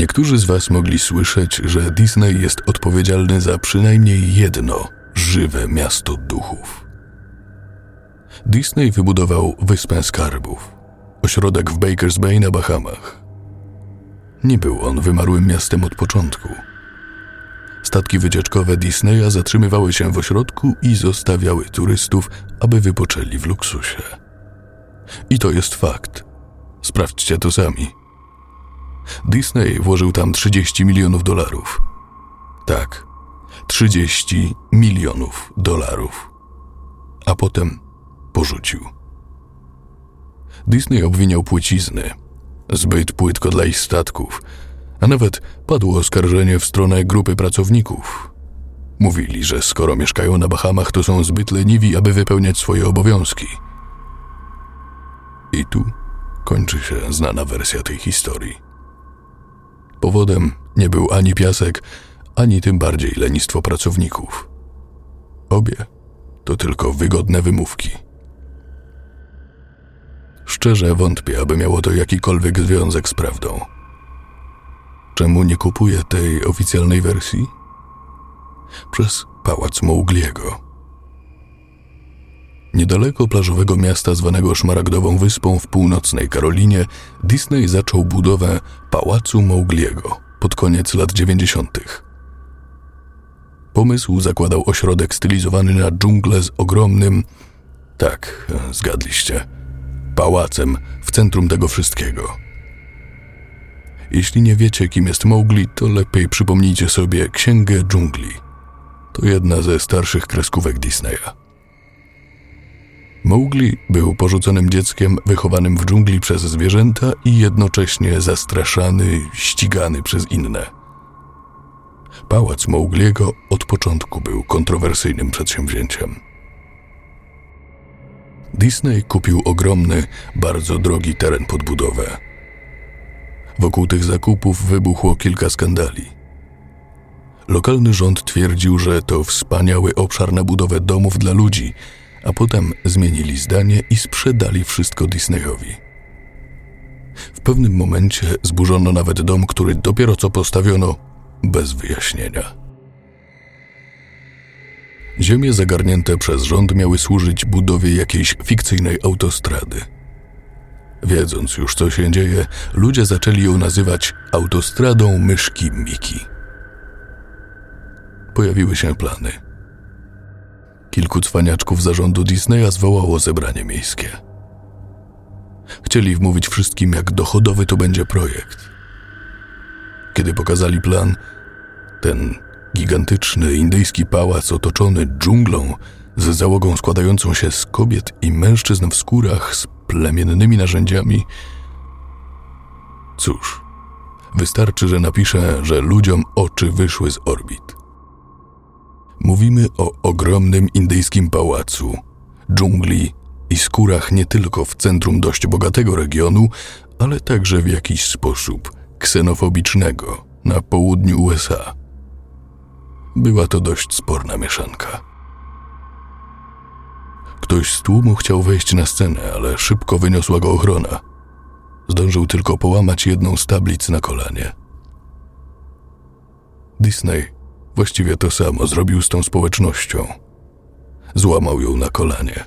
Niektórzy z Was mogli słyszeć, że Disney jest odpowiedzialny za przynajmniej jedno żywe miasto duchów. Disney wybudował Wyspę Skarbów, ośrodek w Bakers Bay na Bahamach. Nie był on wymarłym miastem od początku. Statki wycieczkowe Disneya zatrzymywały się w ośrodku i zostawiały turystów, aby wypoczęli w luksusie. I to jest fakt. Sprawdźcie to sami. Disney włożył tam 30 milionów dolarów. Tak, 30 milionów dolarów. A potem porzucił. Disney obwiniał płycizny, zbyt płytko dla ich statków, a nawet padło oskarżenie w stronę grupy pracowników. Mówili, że skoro mieszkają na Bahamach, to są zbyt leniwi, aby wypełniać swoje obowiązki. I tu kończy się znana wersja tej historii. Powodem nie był ani piasek, ani tym bardziej lenistwo pracowników. Obie to tylko wygodne wymówki. Szczerze wątpię, aby miało to jakikolwiek związek z prawdą. Czemu nie kupuję tej oficjalnej wersji? Przez pałac Mowgliego. Niedaleko plażowego miasta zwanego Szmaragdową Wyspą w północnej Karolinie, Disney zaczął budowę Pałacu Mowgliego pod koniec lat 90. Pomysł zakładał ośrodek stylizowany na dżunglę z ogromnym, tak, zgadliście, pałacem w centrum tego wszystkiego. Jeśli nie wiecie, kim jest Mowgli, to lepiej przypomnijcie sobie Księgę Dżungli. To jedna ze starszych kreskówek Disneya. Mowgli był porzuconym dzieckiem wychowanym w dżungli przez zwierzęta i jednocześnie zastraszany, ścigany przez inne. Pałac Mowgliego od początku był kontrowersyjnym przedsięwzięciem. Disney kupił ogromny, bardzo drogi teren pod budowę. Wokół tych zakupów wybuchło kilka skandali. Lokalny rząd twierdził, że to wspaniały obszar na budowę domów dla ludzi, a potem zmienili zdanie i sprzedali wszystko Disneyowi. W pewnym momencie zburzono nawet dom, który dopiero co postawiono bez wyjaśnienia. Ziemie zagarnięte przez rząd miały służyć budowie jakiejś fikcyjnej autostrady. Wiedząc już, co się dzieje, ludzie zaczęli ją nazywać autostradą myszki Miki. Pojawiły się plany. Kilku cwaniaczków zarządu Disneya zwołało zebranie miejskie. Chcieli wmówić wszystkim, jak dochodowy to będzie projekt. Kiedy pokazali plan, ten gigantyczny indyjski pałac otoczony dżunglą z załogą składającą się z kobiet i mężczyzn w skórach z plemiennymi narzędziami. Cóż, wystarczy, że napiszę, że ludziom oczy wyszły z orbit. Mówimy o ogromnym indyjskim pałacu, dżungli i skórach nie tylko w centrum dość bogatego regionu, ale także w jakiś sposób ksenofobicznego na południu USA. Była to dość sporna mieszanka. Ktoś z tłumu chciał wejść na scenę, ale szybko wyniosła go ochrona. Zdążył tylko połamać jedną z tablic na kolanie. Disney właściwie to samo zrobił z tą społecznością. Złamał ją na kolanie.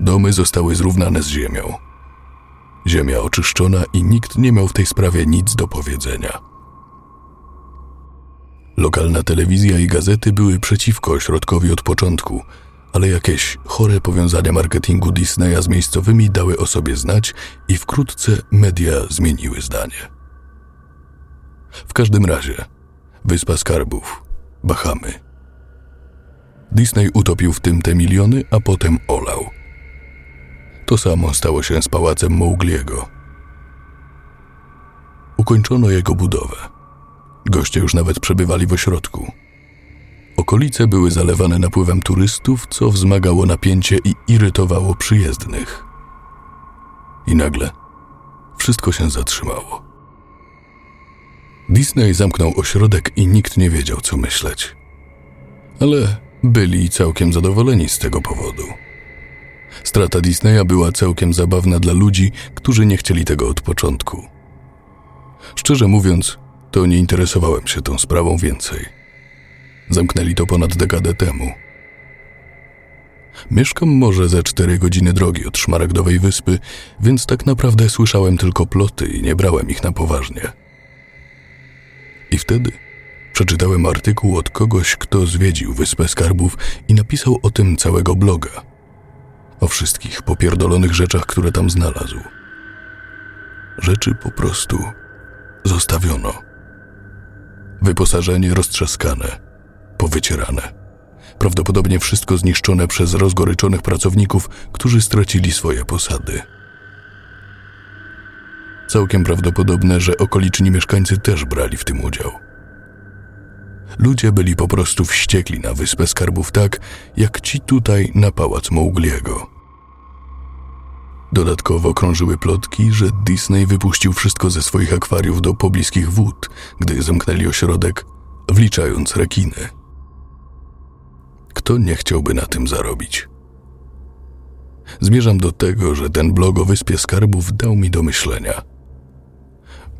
Domy zostały zrównane z ziemią. Ziemia oczyszczona i nikt nie miał w tej sprawie nic do powiedzenia. Lokalna telewizja i gazety były przeciwko ośrodkowi od początku, ale jakieś chore powiązania marketingu Disneya z miejscowymi dały o sobie znać i wkrótce media zmieniły zdanie. W każdym razie, Wyspa Skarbów, Bahamy. Disney utopił w tym te miliony, a potem olał. To samo stało się z pałacem Mowgliego. Ukończono jego budowę. Goście już nawet przebywali w ośrodku. Okolice były zalewane napływem turystów, co wzmagało napięcie i irytowało przyjezdnych. I nagle wszystko się zatrzymało. Disney zamknął ośrodek i nikt nie wiedział, co myśleć. Ale byli całkiem zadowoleni z tego powodu. Strata Disneya była całkiem zabawna dla ludzi, którzy nie chcieli tego od początku. Szczerze mówiąc, to nie interesowałem się tą sprawą więcej. Zamknęli to ponad dekadę temu. Mieszkam może ze cztery godziny drogi od Szmaragdowej Wyspy, więc tak naprawdę słyszałem tylko ploty i nie brałem ich na poważnie. I wtedy przeczytałem artykuł od kogoś, kto zwiedził Wyspę Skarbów i napisał o tym całego bloga. O wszystkich popierdolonych rzeczach, które tam znalazł. Rzeczy po prostu zostawiono. Wyposażenie roztrzaskane, powycierane. Prawdopodobnie wszystko zniszczone przez rozgoryczonych pracowników, którzy stracili swoje posady. Całkiem prawdopodobne, że okoliczni mieszkańcy też brali w tym udział. Ludzie byli po prostu wściekli na Wyspę Skarbów tak, jak ci tutaj na pałac Mowgliego. Dodatkowo krążyły plotki, że Disney wypuścił wszystko ze swoich akwariów do pobliskich wód, gdy zamknęli ośrodek, wliczając rekiny. Kto nie chciałby na tym zarobić? Zmierzam do tego, że ten blog o Wyspie Skarbów dał mi do myślenia.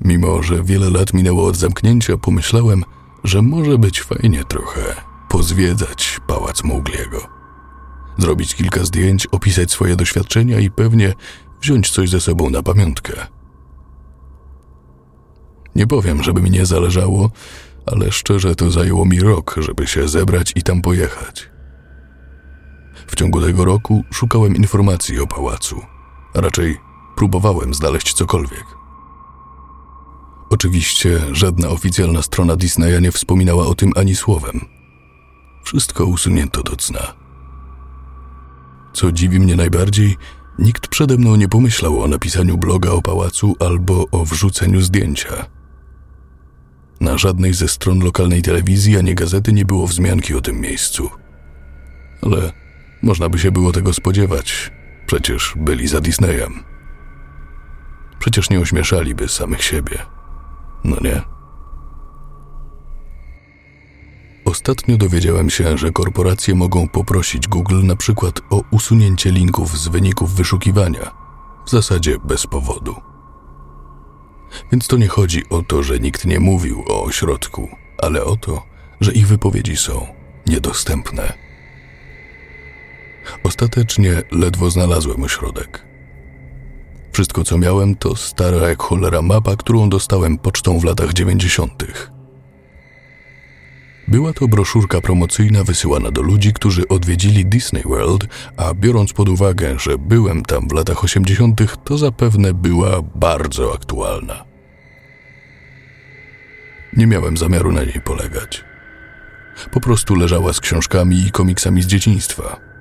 Mimo, że wiele lat minęło od zamknięcia, pomyślałem, że może być fajnie trochę pozwiedzać pałac Mowgliego. Zrobić kilka zdjęć, opisać swoje doświadczenia i pewnie wziąć coś ze sobą na pamiątkę. Nie powiem, żeby mi nie zależało, ale szczerze to zajęło mi rok, żeby się zebrać i tam pojechać. W ciągu tego roku szukałem informacji o pałacu, a raczej próbowałem znaleźć cokolwiek. Oczywiście żadna oficjalna strona Disneya nie wspominała o tym ani słowem. Wszystko usunięto do cna. Co dziwi mnie najbardziej, nikt przede mną nie pomyślał o napisaniu bloga o pałacu albo o wrzuceniu zdjęcia. Na żadnej ze stron lokalnej telewizji ani gazety nie było wzmianki o tym miejscu. Ale można by się było tego spodziewać. Przecież byli za Disneyem. Przecież nie ośmieszaliby samych siebie. No nie? Ostatnio dowiedziałem się, że korporacje mogą poprosić Google na przykład o usunięcie linków z wyników wyszukiwania, w zasadzie bez powodu. Więc to nie chodzi o to, że nikt nie mówił o ośrodku, ale o to, że ich wypowiedzi są niedostępne. Ostatecznie ledwo znalazłem ośrodek. Wszystko, co miałem, to stara jak cholera mapa, którą dostałem pocztą w latach dziewięćdziesiątych. Była to broszurka promocyjna wysyłana do ludzi, którzy odwiedzili Disney World, a biorąc pod uwagę, że byłem tam w latach 80., to zapewne była bardzo aktualna. Nie miałem zamiaru na niej polegać. Po prostu leżała z książkami i komiksami z dzieciństwa.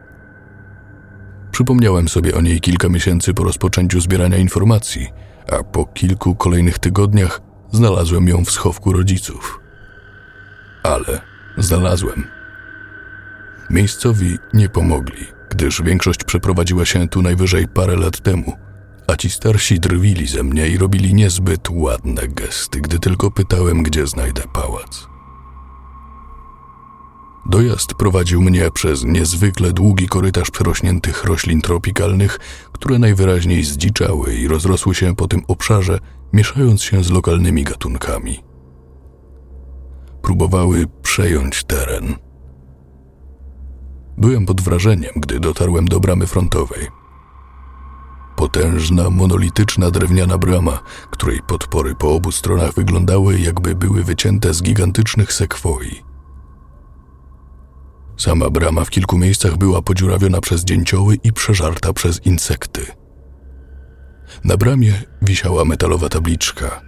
Przypomniałem sobie o niej kilka miesięcy po rozpoczęciu zbierania informacji, a po kilku kolejnych tygodniach znalazłem ją w schowku rodziców. Ale znalazłem. Miejscowi nie pomogli, gdyż większość przeprowadziła się tu najwyżej parę lat temu, a ci starsi drwili ze mnie i robili niezbyt ładne gesty, gdy tylko pytałem, gdzie znajdę pałac. Dojazd prowadził mnie przez niezwykle długi korytarz przerośniętych roślin tropikalnych, które najwyraźniej zdziczały i rozrosły się po tym obszarze, mieszając się z lokalnymi gatunkami. Próbowały przejąć teren. Byłem pod wrażeniem, gdy dotarłem do bramy frontowej. Potężna, monolityczna drewniana brama, której podpory po obu stronach wyglądały, jakby były wycięte z gigantycznych sekwoi. Sama brama w kilku miejscach była podziurawiona przez dzięcioły i przeżarta przez insekty. Na bramie wisiała metalowa tabliczka.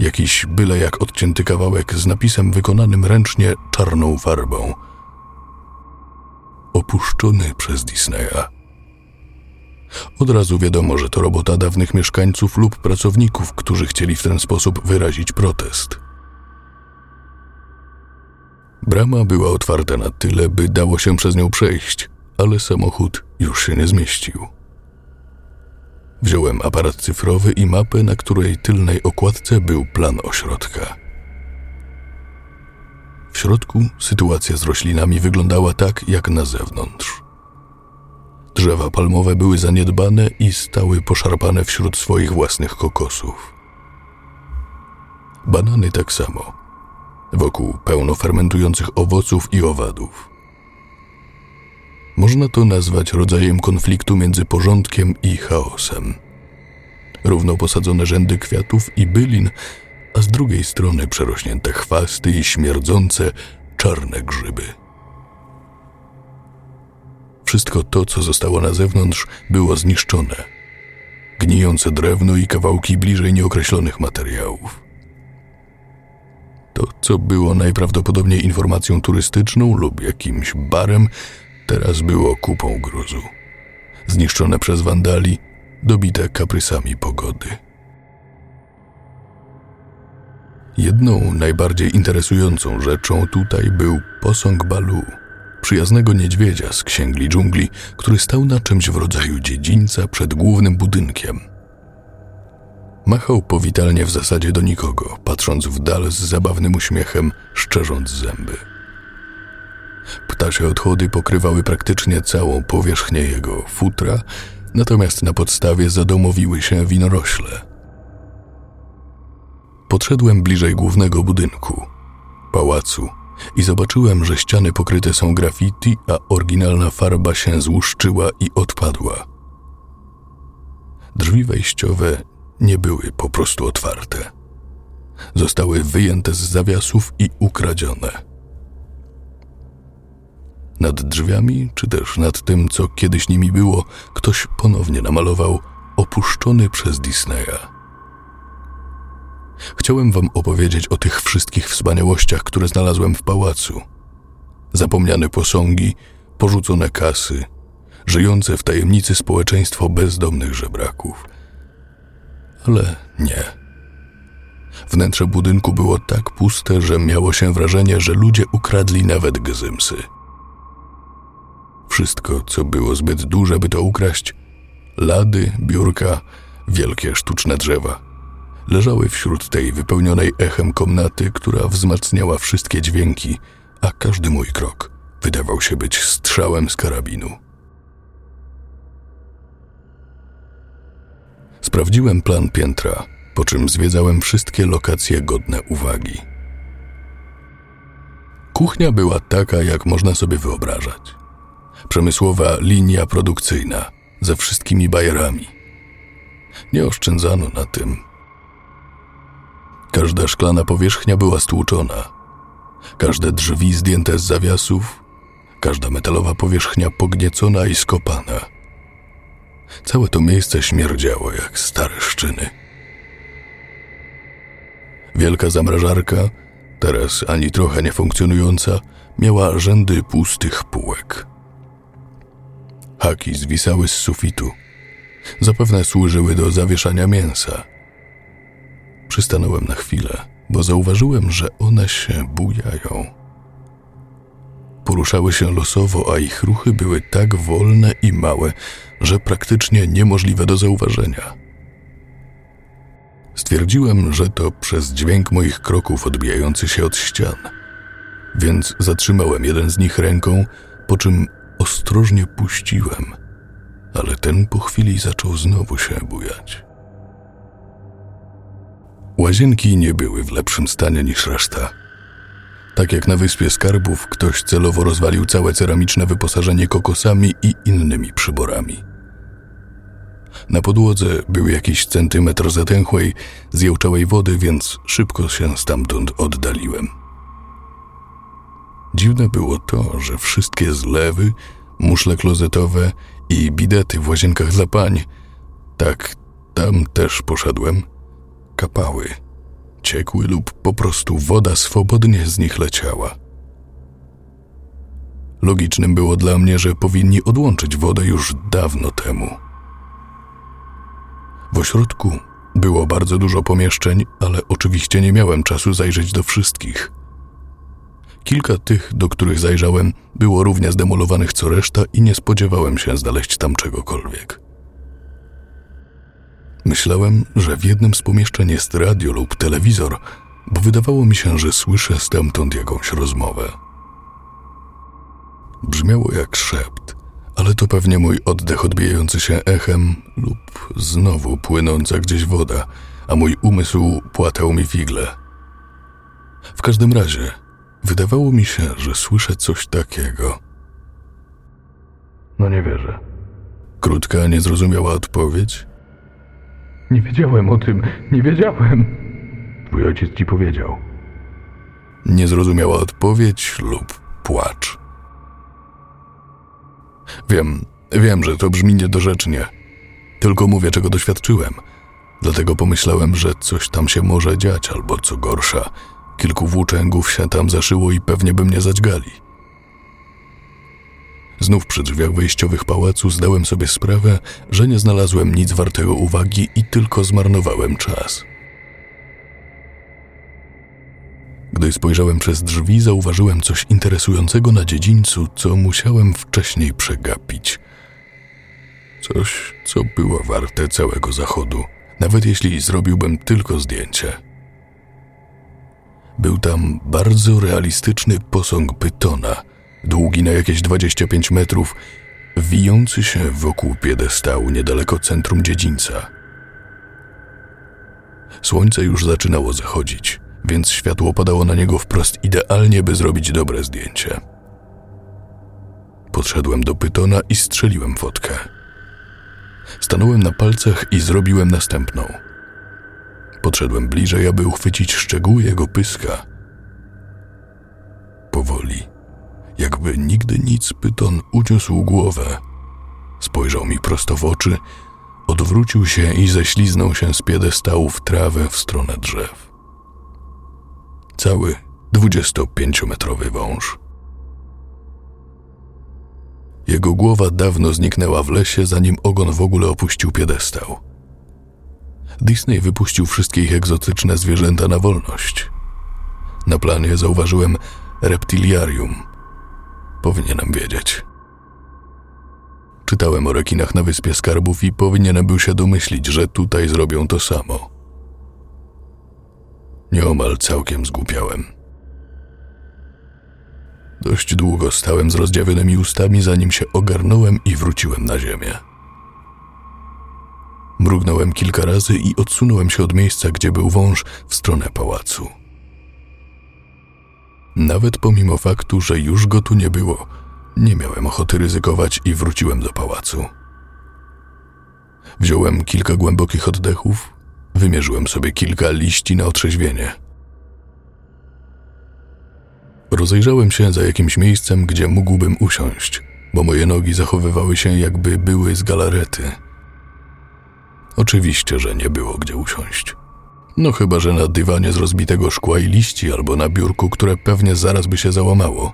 Jakiś byle jak odcięty kawałek z napisem wykonanym ręcznie czarną farbą. Opuszczony przez Disneya. Od razu wiadomo, że to robota dawnych mieszkańców lub pracowników, którzy chcieli w ten sposób wyrazić protest. Brama była otwarta na tyle, by dało się przez nią przejść, ale samochód już się nie zmieścił. Wziąłem aparat cyfrowy i mapę, na której tylnej okładce był plan ośrodka. W środku sytuacja z roślinami wyglądała tak, jak na zewnątrz. Drzewa palmowe były zaniedbane i stały poszarpane wśród swoich własnych kokosów. Banany tak samo. Wokół pełno fermentujących owoców i owadów. Można to nazwać rodzajem konfliktu między porządkiem i chaosem. Równo posadzone rzędy kwiatów i bylin, a z drugiej strony przerośnięte chwasty i śmierdzące czarne grzyby. Wszystko to, co zostało na zewnątrz, było zniszczone. Gnijące drewno i kawałki bliżej nieokreślonych materiałów. To, co było najprawdopodobniej informacją turystyczną lub jakimś barem, teraz było kupą gruzu. Zniszczone przez wandali, dobite kaprysami pogody. Jedną najbardziej interesującą rzeczą tutaj był posąg Balu, przyjaznego niedźwiedzia z księgli dżungli, który stał na czymś w rodzaju dziedzińca przed głównym budynkiem. Machał powitalnie w zasadzie do nikogo, patrząc w dal z zabawnym uśmiechem, szczerząc zęby. Ptasie odchody pokrywały praktycznie całą powierzchnię jego futra, natomiast na podstawie zadomowiły się winorośle. Podszedłem bliżej głównego budynku, pałacu, i zobaczyłem, że ściany pokryte są graffiti, a oryginalna farba się złuszczyła i odpadła. Drzwi wejściowe nie były po prostu otwarte. Zostały wyjęte z zawiasów i ukradzione. Nad drzwiami, czy też nad tym, co kiedyś nimi było, ktoś ponownie namalował opuszczony przez Disneya. Chciałem wam opowiedzieć o tych wszystkich wspaniałościach, które znalazłem w pałacu. Zapomniane posągi, porzucone kasy, żyjące w tajemnicy społeczeństwo bezdomnych żebraków. Ale nie. Wnętrze budynku było tak puste, że miało się wrażenie, że ludzie ukradli nawet gzymsy. Wszystko, co było zbyt duże, by to ukraść lady, biurka, wielkie sztuczne drzewa leżały wśród tej wypełnionej echem komnaty, która wzmacniała wszystkie dźwięki, a każdy mój krok wydawał się być strzałem z karabinu. Sprawdziłem plan piętra, po czym zwiedzałem wszystkie lokacje godne uwagi. Kuchnia była taka, jak można sobie wyobrażać. Przemysłowa linia produkcyjna ze wszystkimi bajerami. Nie oszczędzano na tym, Każda szklana powierzchnia była stłuczona. Każde drzwi zdjęte z zawiasów, każda metalowa powierzchnia pogniecona i skopana. Całe to miejsce śmierdziało jak stare szczyny. Wielka zamrażarka, teraz ani trochę nie funkcjonująca, miała rzędy pustych półek. Haki zwisały z sufitu. Zapewne służyły do zawieszania mięsa – Przystanąłem na chwilę, bo zauważyłem, że one się bujają. Poruszały się losowo, a ich ruchy były tak wolne i małe, że praktycznie niemożliwe do zauważenia. Stwierdziłem, że to przez dźwięk moich kroków odbijający się od ścian, więc zatrzymałem jeden z nich ręką, po czym ostrożnie puściłem, ale ten po chwili zaczął znowu się bujać. Łazienki nie były w lepszym stanie niż reszta. Tak jak na Wyspie Skarbów, ktoś celowo rozwalił całe ceramiczne wyposażenie kokosami i innymi przyborami. Na podłodze był jakiś centymetr zatęchłej, zjełczałej wody, więc szybko się stamtąd oddaliłem. Dziwne było to, że wszystkie zlewy, muszle klozetowe i bidety w łazienkach dla pań, tak tam też poszedłem – kapały, ciekły lub po prostu woda swobodnie z nich leciała. Logicznym było dla mnie, że powinni odłączyć wodę już dawno temu. W ośrodku było bardzo dużo pomieszczeń, ale oczywiście nie miałem czasu zajrzeć do wszystkich. Kilka tych, do których zajrzałem, było równie zdemolowanych co reszta i nie spodziewałem się znaleźć tam czegokolwiek. Myślałem, że w jednym z pomieszczeń jest radio lub telewizor, bo wydawało mi się, że słyszę stamtąd jakąś rozmowę. Brzmiało jak szept, ale to pewnie mój oddech odbijający się echem lub znowu płynąca gdzieś woda, a mój umysł płatał mi figle, W każdym razie, wydawało mi się, że słyszę coś takiego. No nie wierzę. Krótka, niezrozumiała odpowiedź. Nie wiedziałem o tym, nie wiedziałem. Twój ojciec ci powiedział. Niezrozumiała odpowiedź lub płacz. Wiem, wiem, że to brzmi niedorzecznie. Tylko mówię, czego doświadczyłem. Dlatego pomyślałem, że coś tam się może dziać, albo co gorsza, kilku włóczęgów się tam zaszyło i pewnie by mnie zadźgali. Znów przy drzwiach wejściowych pałacu zdałem sobie sprawę, że nie znalazłem nic wartego uwagi i tylko zmarnowałem czas. Gdy spojrzałem przez drzwi, zauważyłem coś interesującego na dziedzińcu, co musiałem wcześniej przegapić. Coś, co było warte całego zachodu, nawet jeśli zrobiłbym tylko zdjęcie. Był tam bardzo realistyczny posąg pytona, długi na jakieś 25 metrów, wijący się wokół piedestału niedaleko centrum dziedzińca. Słońce już zaczynało zachodzić, więc światło padało na niego wprost idealnie, by zrobić dobre zdjęcie. Podszedłem do pytona i strzeliłem fotkę. Stanąłem na palcach i zrobiłem następną. Podszedłem bliżej, aby uchwycić szczegóły jego pyska. Powoli, jakby nigdy nic, pyton uniósł głowę. Spojrzał mi prosto w oczy, odwrócił się i ześliznął się z piedestału w trawę w stronę drzew. Cały 25-metrowy wąż. Jego głowa dawno zniknęła w lesie, zanim ogon w ogóle opuścił piedestał. Disney wypuścił wszystkie ich egzotyczne zwierzęta na wolność. Na planie zauważyłem reptiliarium. Powinienem wiedzieć. Czytałem o rekinach na Wyspie Skarbów i powinienem był się domyślić, że tutaj zrobią to samo. Nieomal całkiem zgłupiałem. Dość długo stałem z rozdziawionymi ustami, zanim się ogarnąłem i wróciłem na ziemię. Mrugnąłem kilka razy i odsunąłem się od miejsca, gdzie był wąż, w stronę pałacu. Nawet pomimo faktu, że już go tu nie było, nie miałem ochoty ryzykować i wróciłem do pałacu. Wziąłem kilka głębokich oddechów, wymierzyłem sobie kilka liści na otrzeźwienie. Rozejrzałem się za jakimś miejscem, gdzie mógłbym usiąść, bo moje nogi zachowywały się jakby były z galarety. Oczywiście, że nie było gdzie usiąść. No chyba, że na dywanie z rozbitego szkła i liści albo na biurku, które pewnie zaraz by się załamało.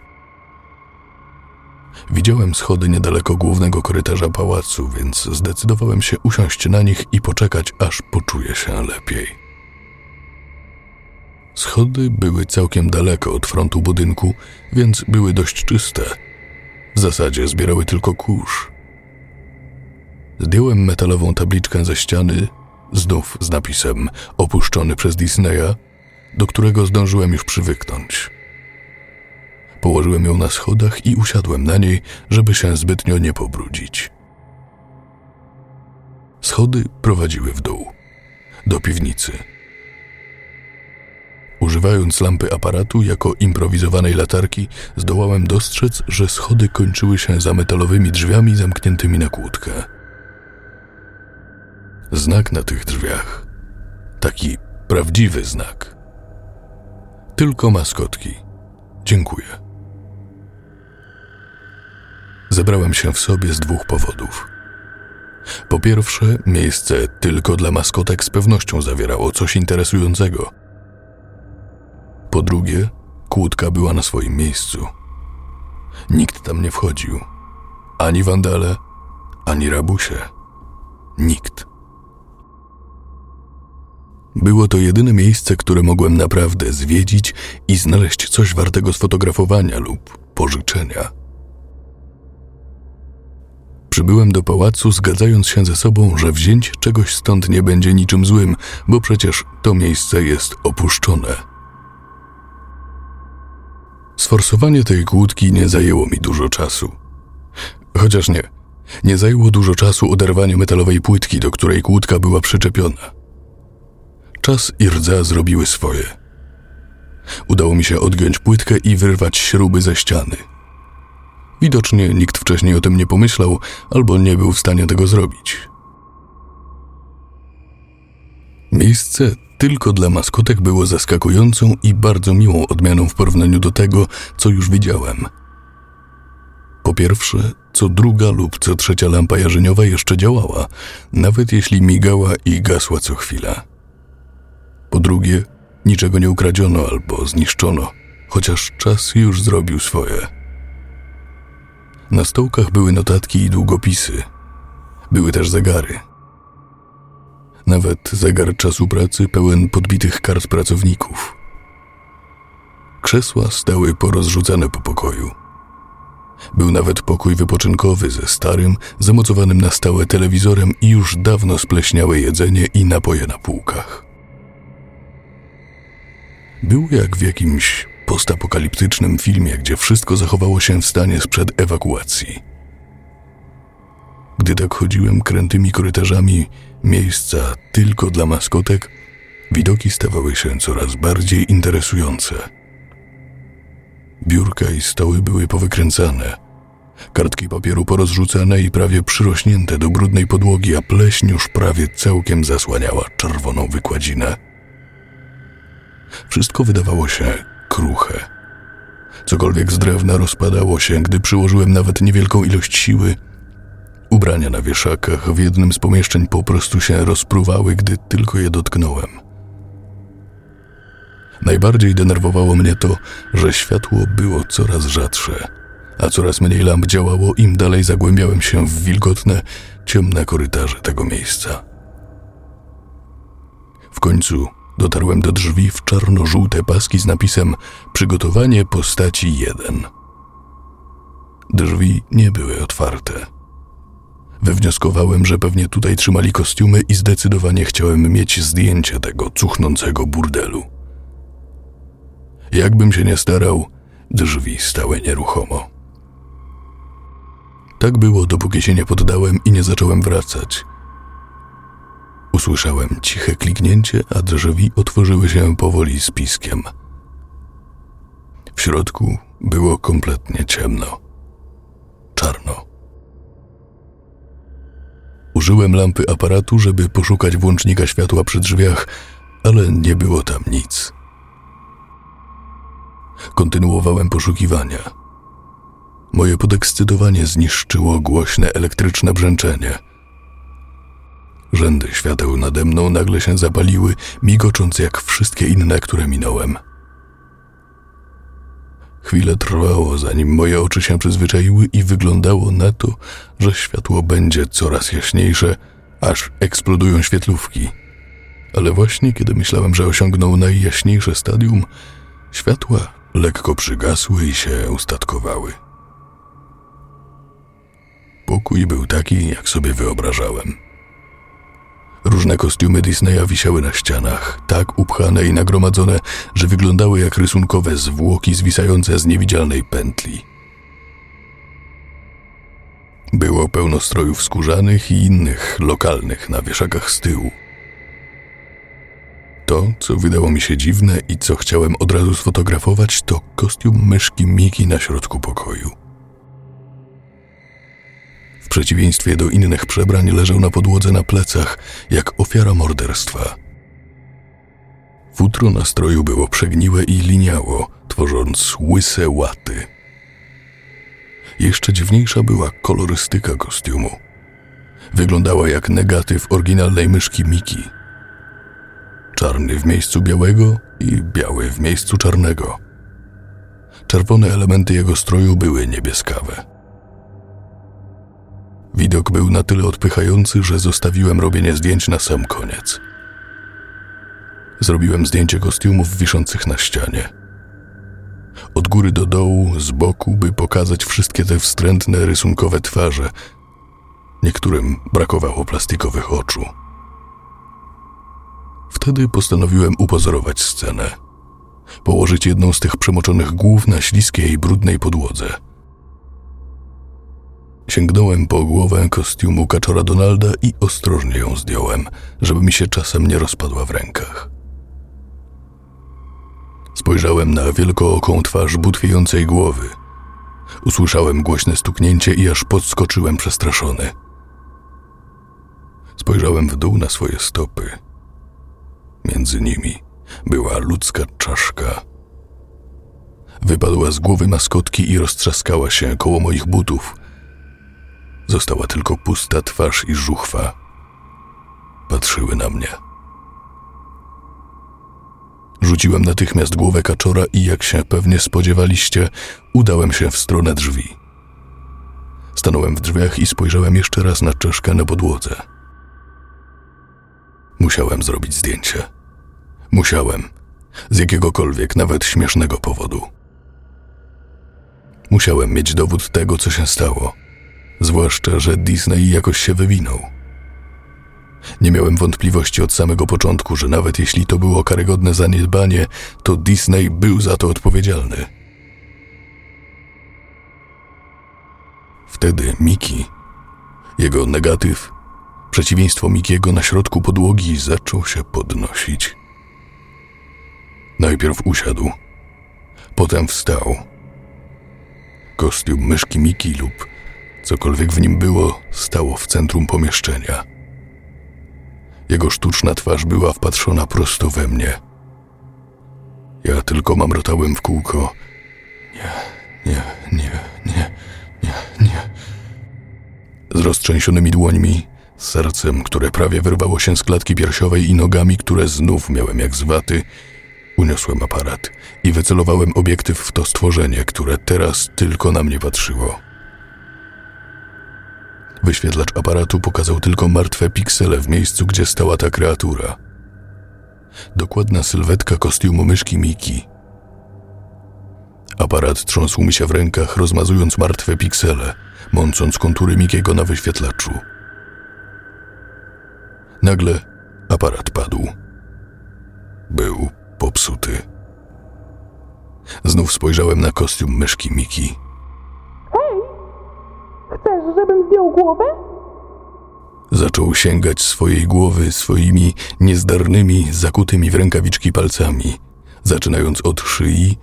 Widziałem schody niedaleko głównego korytarza pałacu, więc zdecydowałem się usiąść na nich i poczekać, aż poczuję się lepiej. Schody były całkiem daleko od frontu budynku, więc były dość czyste. W zasadzie zbierały tylko kurz. Zdjąłem metalową tabliczkę ze ściany, znów z napisem opuszczony przez Disneya, do którego zdążyłem już przywyknąć. Położyłem ją na schodach i usiadłem na niej, żeby się zbytnio nie pobrudzić. Schody prowadziły w dół, do piwnicy. Używając lampy aparatu jako improwizowanej latarki, zdołałem dostrzec, że schody kończyły się za metalowymi drzwiami zamkniętymi na kłódkę. Znak na tych drzwiach. Taki prawdziwy znak. Tylko maskotki. Dziękuję. Zebrałem się w sobie z dwóch powodów. Po pierwsze, miejsce tylko dla maskotek z pewnością zawierało coś interesującego. Po drugie, kłódka była na swoim miejscu. Nikt tam nie wchodził. Ani wandale, ani rabusie. Nikt. Było to jedyne miejsce, które mogłem naprawdę zwiedzić i znaleźć coś wartego sfotografowania lub pożyczenia. Przybyłem do pałacu, zgadzając się ze sobą, że wzięcie czegoś stąd nie będzie niczym złym, bo przecież to miejsce jest opuszczone. Sforsowanie tej kłódki nie zajęło mi dużo czasu. Chociaż nie, nie zajęło dużo czasu oderwanie metalowej płytki, do której kłódka była przyczepiona. Czas i rdza zrobiły swoje. Udało mi się odgiąć płytkę i wyrwać śruby ze ściany. Widocznie nikt wcześniej o tym nie pomyślał albo nie był w stanie tego zrobić. Miejsce tylko dla maskotek było zaskakującą i bardzo miłą odmianą w porównaniu do tego, co już widziałem. Po pierwsze, co druga lub co trzecia lampa jarzeniowa jeszcze działała, nawet jeśli migała i gasła co chwila. Po drugie, niczego nie ukradziono albo zniszczono, chociaż czas już zrobił swoje. Na stołkach były notatki i długopisy. Były też zegary – nawet zegar czasu pracy pełen podbitych kart pracowników. Krzesła stały porozrzucane po pokoju. Był nawet pokój wypoczynkowy ze starym, zamocowanym na stałe telewizorem i już dawno spleśniałe jedzenie i napoje na półkach. Był jak w jakimś postapokaliptycznym filmie, gdzie wszystko zachowało się w stanie sprzed ewakuacji. Gdy tak chodziłem krętymi korytarzami miejsca tylko dla maskotek, widoki stawały się coraz bardziej interesujące. Biurka i stoły były powykręcane, kartki papieru porozrzucane i prawie przyrośnięte do brudnej podłogi, a pleśń już prawie całkiem zasłaniała czerwoną wykładzinę. Wszystko wydawało się kruche. Cokolwiek z drewna rozpadało się, gdy przyłożyłem nawet niewielką ilość siły – Ubrania na wieszakach w jednym z pomieszczeń po prostu się rozpruwały, gdy tylko je dotknąłem. Najbardziej denerwowało mnie to, że światło było coraz rzadsze, a coraz mniej lamp działało, im dalej zagłębiałem się w wilgotne, ciemne korytarze tego miejsca. W końcu dotarłem do drzwi w czarno-żółte paski z napisem Przygotowanie postaci 1. Drzwi nie były otwarte. Wywnioskowałem, że pewnie tutaj trzymali kostiumy i zdecydowanie chciałem mieć zdjęcie tego cuchnącego burdelu. Jakbym się nie starał, drzwi stały nieruchomo. Tak było, dopóki się nie poddałem i nie zacząłem wracać. Usłyszałem ciche kliknięcie, a drzwi otworzyły się powoli z piskiem. W środku było kompletnie ciemno. Czarno. Użyłem lampy aparatu, żeby poszukać włącznika światła przy drzwiach, ale nie było tam nic. Kontynuowałem poszukiwania. Moje podekscytowanie zniszczyło głośne elektryczne brzęczenie. Rzędy świateł nade mną nagle się zapaliły, migocząc jak wszystkie inne, które minąłem. Chwilę trwało, zanim moje oczy się przyzwyczaiły i wyglądało na to, że światło będzie coraz jaśniejsze, aż eksplodują świetlówki. Ale właśnie kiedy myślałem, że osiągnął najjaśniejsze stadium, światła lekko przygasły i się ustatkowały. Pokój był taki, jak sobie wyobrażałem. Różne kostiumy Disneya wisiały na ścianach, tak upchane i nagromadzone, że wyglądały jak rysunkowe zwłoki zwisające z niewidzialnej pętli. Było pełno strojów skórzanych i innych lokalnych na wieszakach z tyłu. To, co wydało mi się dziwne i co chciałem od razu sfotografować, to kostium myszki Miki na środku pokoju przeciwieństwie do innych przebrań leżał na podłodze na plecach, jak ofiara morderstwa. Futro na stroju było przegniłe i liniało, tworząc łyse łaty. Jeszcze dziwniejsza była kolorystyka kostiumu. Wyglądała jak negatyw oryginalnej myszki Miki. Czarny w miejscu białego i biały w miejscu czarnego. Czerwone elementy jego stroju były niebieskawe. Widok był na tyle odpychający, że zostawiłem robienie zdjęć na sam koniec. Zrobiłem zdjęcie kostiumów wiszących na ścianie. Od góry do dołu, z boku, by pokazać wszystkie te wstrętne, rysunkowe twarze. Niektórym brakowało plastikowych oczu. Wtedy postanowiłem upozorować scenę. Położyć jedną z tych przemoczonych głów na śliskiej, brudnej podłodze – Sięgnąłem po głowę kostiumu kaczora Donalda i ostrożnie ją zdjąłem, żeby mi się czasem nie rozpadła w rękach. Spojrzałem na wielkooką twarz butwiejącej głowy. Usłyszałem głośne stuknięcie i aż podskoczyłem przestraszony. Spojrzałem w dół na swoje stopy. Między nimi była ludzka czaszka. Wypadła z głowy maskotki i roztrzaskała się koło moich butów. Została tylko pusta twarz i żuchwa. Patrzyły na mnie. Rzuciłem natychmiast głowę kaczora i, jak się pewnie spodziewaliście, udałem się w stronę drzwi. Stanąłem w drzwiach i spojrzałem jeszcze raz na czeszkę na podłodze. Musiałem zrobić zdjęcie. Musiałem. Z jakiegokolwiek, nawet śmiesznego powodu. Musiałem mieć dowód tego, co się stało. Zwłaszcza, że Disney jakoś się wywinął. Nie miałem wątpliwości od samego początku, że nawet jeśli to było karygodne zaniedbanie, to Disney był za to odpowiedzialny. Wtedy Miki, jego negatyw, przeciwieństwo Mikiego na środku podłogi, zaczął się podnosić. Najpierw usiadł, potem wstał. Kostium myszki Miki lub cokolwiek w nim było, stało w centrum pomieszczenia. Jego sztuczna twarz była wpatrzona prosto we mnie. Ja tylko mamrotałem w kółko. Nie, nie, nie, nie, nie, nie. Z roztrzęsionymi dłońmi, z sercem, które prawie wyrwało się z klatki piersiowej i nogami, które znów miałem jak z waty, uniosłem aparat i wycelowałem obiektyw w to stworzenie, które teraz tylko na mnie patrzyło. Wyświetlacz aparatu pokazał tylko martwe piksele w miejscu, gdzie stała ta kreatura. Dokładna sylwetka kostiumu myszki Miki. Aparat trząsł mi się w rękach, rozmazując martwe piksele, mącąc kontury Mikiego na wyświetlaczu. Nagle aparat padł. Był popsuty. Znów spojrzałem na kostium myszki Miki. Chcesz, żebym zdjął głowę? Zaczął sięgać swojej głowy swoimi niezdarnymi, zakutymi w rękawiczki palcami, zaczynając od szyi,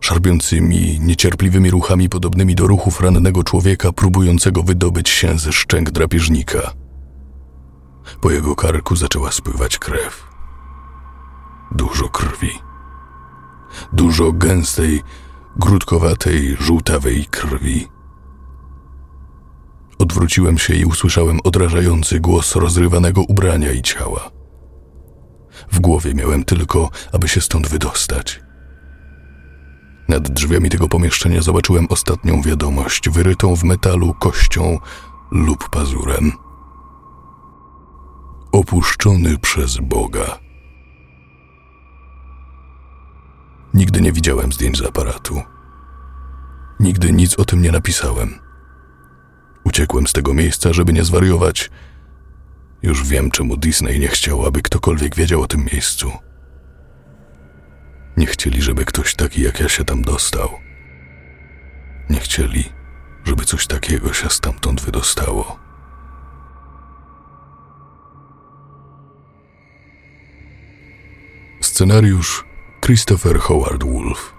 szarpiącymi, niecierpliwymi ruchami podobnymi do ruchów rannego człowieka próbującego wydobyć się ze szczęk drapieżnika. Po jego karku zaczęła spływać krew. Dużo krwi. Dużo gęstej, grudkowatej, żółtawej krwi. Odwróciłem się i usłyszałem odrażający głos rozrywanego ubrania i ciała. W głowie miałem tylko, aby się stąd wydostać. Nad drzwiami tego pomieszczenia zobaczyłem ostatnią wiadomość, wyrytą w metalu kością lub pazurem. Opuszczony przez Boga. Nigdy nie widziałem zdjęć z aparatu. Nigdy nic o tym nie napisałem. Uciekłem z tego miejsca, żeby nie zwariować. Już wiem, czemu Disney nie chciał, aby ktokolwiek wiedział o tym miejscu. Nie chcieli, żeby ktoś taki jak ja się tam dostał. Nie chcieli, żeby coś takiego się stamtąd wydostało. Scenariusz Christopher Howard Wolf.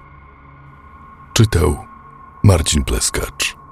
Czytał Marcin Pleskacz.